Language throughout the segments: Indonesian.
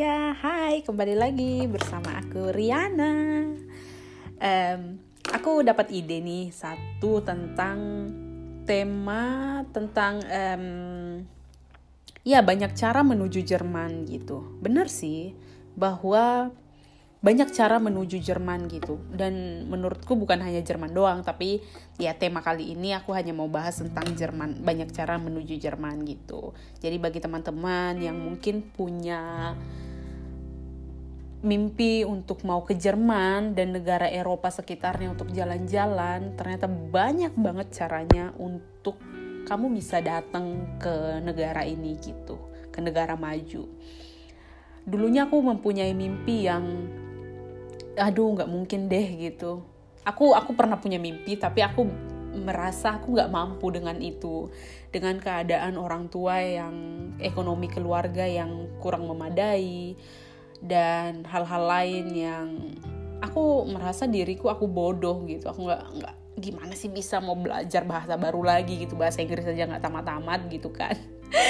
Ya, hai, kembali lagi bersama aku Riana. Um, aku dapat ide nih satu tentang tema tentang um, ya banyak cara menuju Jerman gitu. Bener sih bahwa banyak cara menuju Jerman gitu dan menurutku bukan hanya Jerman doang tapi ya tema kali ini aku hanya mau bahas tentang Jerman banyak cara menuju Jerman gitu jadi bagi teman-teman yang mungkin punya mimpi untuk mau ke Jerman dan negara Eropa sekitarnya untuk jalan-jalan ternyata banyak banget caranya untuk kamu bisa datang ke negara ini gitu ke negara maju. Dulunya aku mempunyai mimpi yang aduh nggak mungkin deh gitu. Aku aku pernah punya mimpi tapi aku merasa aku nggak mampu dengan itu dengan keadaan orang tua yang ekonomi keluarga yang kurang memadai dan hal-hal lain yang aku merasa diriku aku bodoh gitu. Aku nggak nggak gimana sih bisa mau belajar bahasa baru lagi gitu? Bahasa Inggris aja nggak tamat-tamat gitu kan.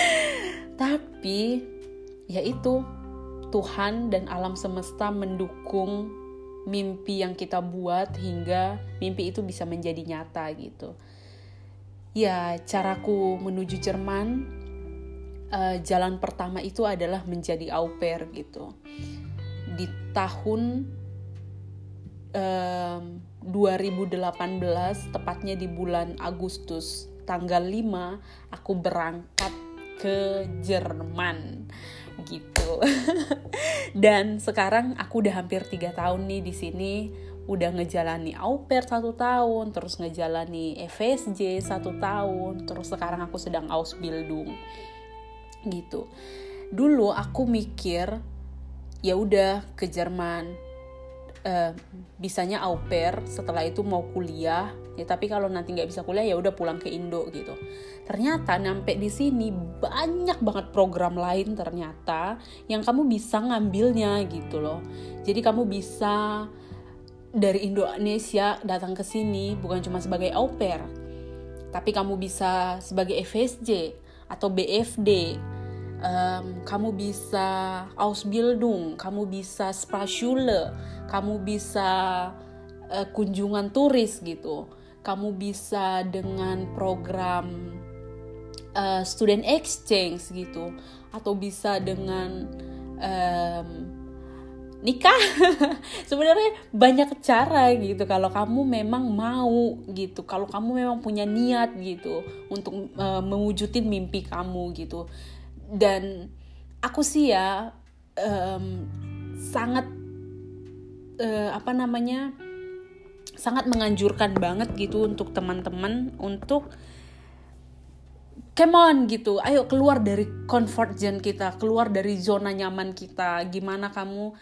Tapi ya itu Tuhan dan alam semesta mendukung mimpi yang kita buat hingga mimpi itu bisa menjadi nyata gitu. Ya, caraku menuju Jerman uh, jalan pertama itu adalah menjadi au pair gitu. Di tahun um, 2018 tepatnya di bulan Agustus tanggal 5 aku berangkat ke Jerman gitu dan sekarang aku udah hampir tiga tahun nih di sini udah ngejalani au pair satu tahun terus ngejalani FSJ satu tahun terus sekarang aku sedang Ausbildung gitu. Dulu aku mikir ya udah ke Jerman. Uh, bisanya au pair setelah itu mau kuliah. Ya tapi kalau nanti nggak bisa kuliah ya udah pulang ke Indo gitu. Ternyata nyampe di sini banyak banget program lain ternyata yang kamu bisa ngambilnya gitu loh. Jadi kamu bisa dari Indonesia datang ke sini bukan cuma sebagai au pair tapi kamu bisa sebagai FSJ atau BFD um, kamu bisa Ausbildung kamu bisa Spaschule kamu bisa uh, kunjungan turis gitu. Kamu bisa dengan program uh, student exchange gitu. Atau bisa dengan um, nikah. Sebenarnya banyak cara gitu. Kalau kamu memang mau gitu kalau kamu memang punya niat gitu untuk uh, mewujudin mimpi kamu gitu dan aku sih ya um, sangat uh, apa namanya sangat menganjurkan banget gitu untuk teman-teman untuk come on gitu. Ayo keluar dari comfort zone kita keluar dari zona nyaman kita. Gimana kamu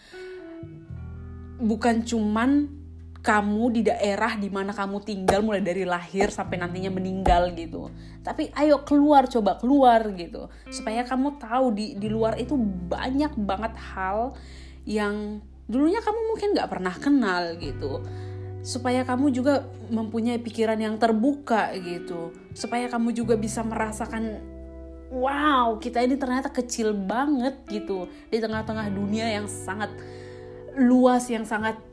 bukan cuman kamu di daerah di mana kamu tinggal mulai dari lahir sampai nantinya meninggal gitu. Tapi ayo keluar coba keluar gitu. Supaya kamu tahu di di luar itu banyak banget hal yang dulunya kamu mungkin nggak pernah kenal gitu. Supaya kamu juga mempunyai pikiran yang terbuka gitu. Supaya kamu juga bisa merasakan wow kita ini ternyata kecil banget gitu. Di tengah-tengah dunia yang sangat luas yang sangat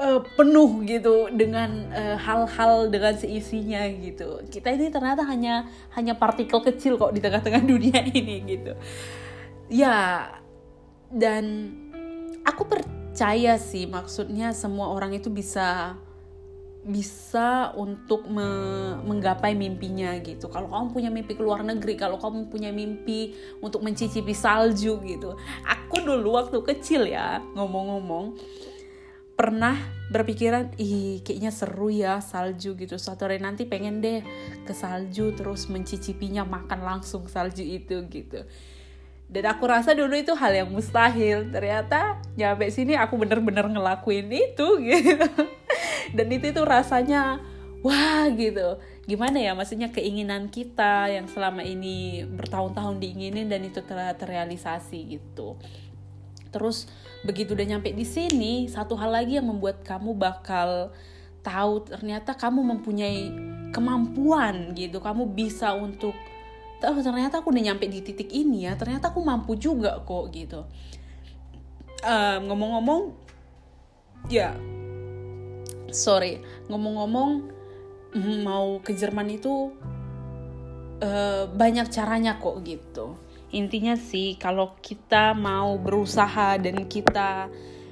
uh, penuh gitu dengan eh, hal-hal uh, dengan seisinya gitu kita ini ternyata hanya hanya partikel kecil kok di tengah-tengah dunia ini gitu ya dan aku per percaya sih maksudnya semua orang itu bisa bisa untuk me menggapai mimpinya gitu. Kalau kamu punya mimpi ke luar negeri, kalau kamu punya mimpi untuk mencicipi salju gitu. Aku dulu waktu kecil ya, ngomong-ngomong pernah berpikiran, ih kayaknya seru ya salju gitu. Suatu hari nanti pengen deh ke salju terus mencicipinya makan langsung salju itu gitu. Dan aku rasa dulu itu hal yang mustahil. Ternyata nyampe sini aku bener-bener ngelakuin itu gitu. Dan itu tuh rasanya wah gitu. Gimana ya maksudnya keinginan kita yang selama ini bertahun-tahun diinginin dan itu telah terrealisasi gitu. Terus begitu udah nyampe di sini satu hal lagi yang membuat kamu bakal tahu ternyata kamu mempunyai kemampuan gitu. Kamu bisa untuk oh ternyata aku udah nyampe di titik ini ya ternyata aku mampu juga kok gitu. Ngomong ngomong-ngomong ya sorry ngomong-ngomong mau ke Jerman itu uh, banyak caranya kok gitu intinya sih kalau kita mau berusaha dan kita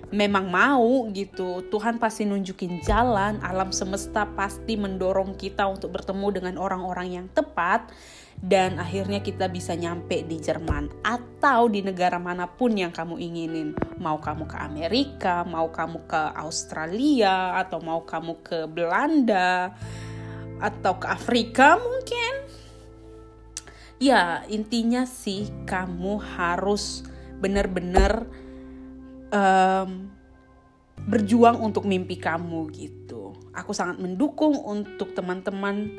memang mau gitu Tuhan pasti nunjukin jalan alam semesta pasti mendorong kita untuk bertemu dengan orang-orang yang tepat dan akhirnya kita bisa nyampe di Jerman atau di negara mana pun yang kamu inginin. Mau kamu ke Amerika mau kamu ke Australia atau mau kamu ke Belanda atau ke Afrika mungkin ya intinya sih kamu harus benar-benar um, berjuang untuk mimpi kamu gitu. Aku sangat mendukung untuk teman-teman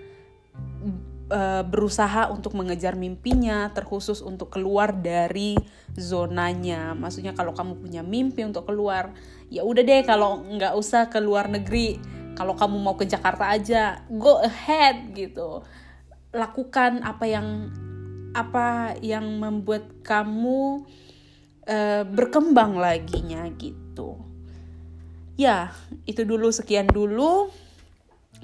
uh, berusaha untuk mengejar mimpinya, terkhusus untuk keluar dari zonanya. Maksudnya kalau kamu punya mimpi untuk keluar, ya udah deh kalau nggak usah ke luar negeri. Kalau kamu mau ke Jakarta aja, go ahead gitu. Lakukan apa yang apa yang membuat kamu uh, berkembang laginya gitu. Ya, itu dulu sekian dulu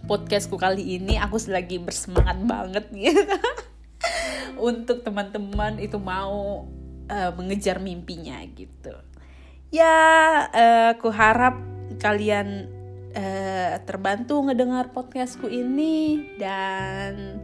podcastku kali ini. Aku lagi bersemangat banget gitu. Untuk teman-teman itu mau uh, mengejar mimpinya gitu. Ya, uh, aku harap kalian uh, terbantu ngedengar podcastku ini dan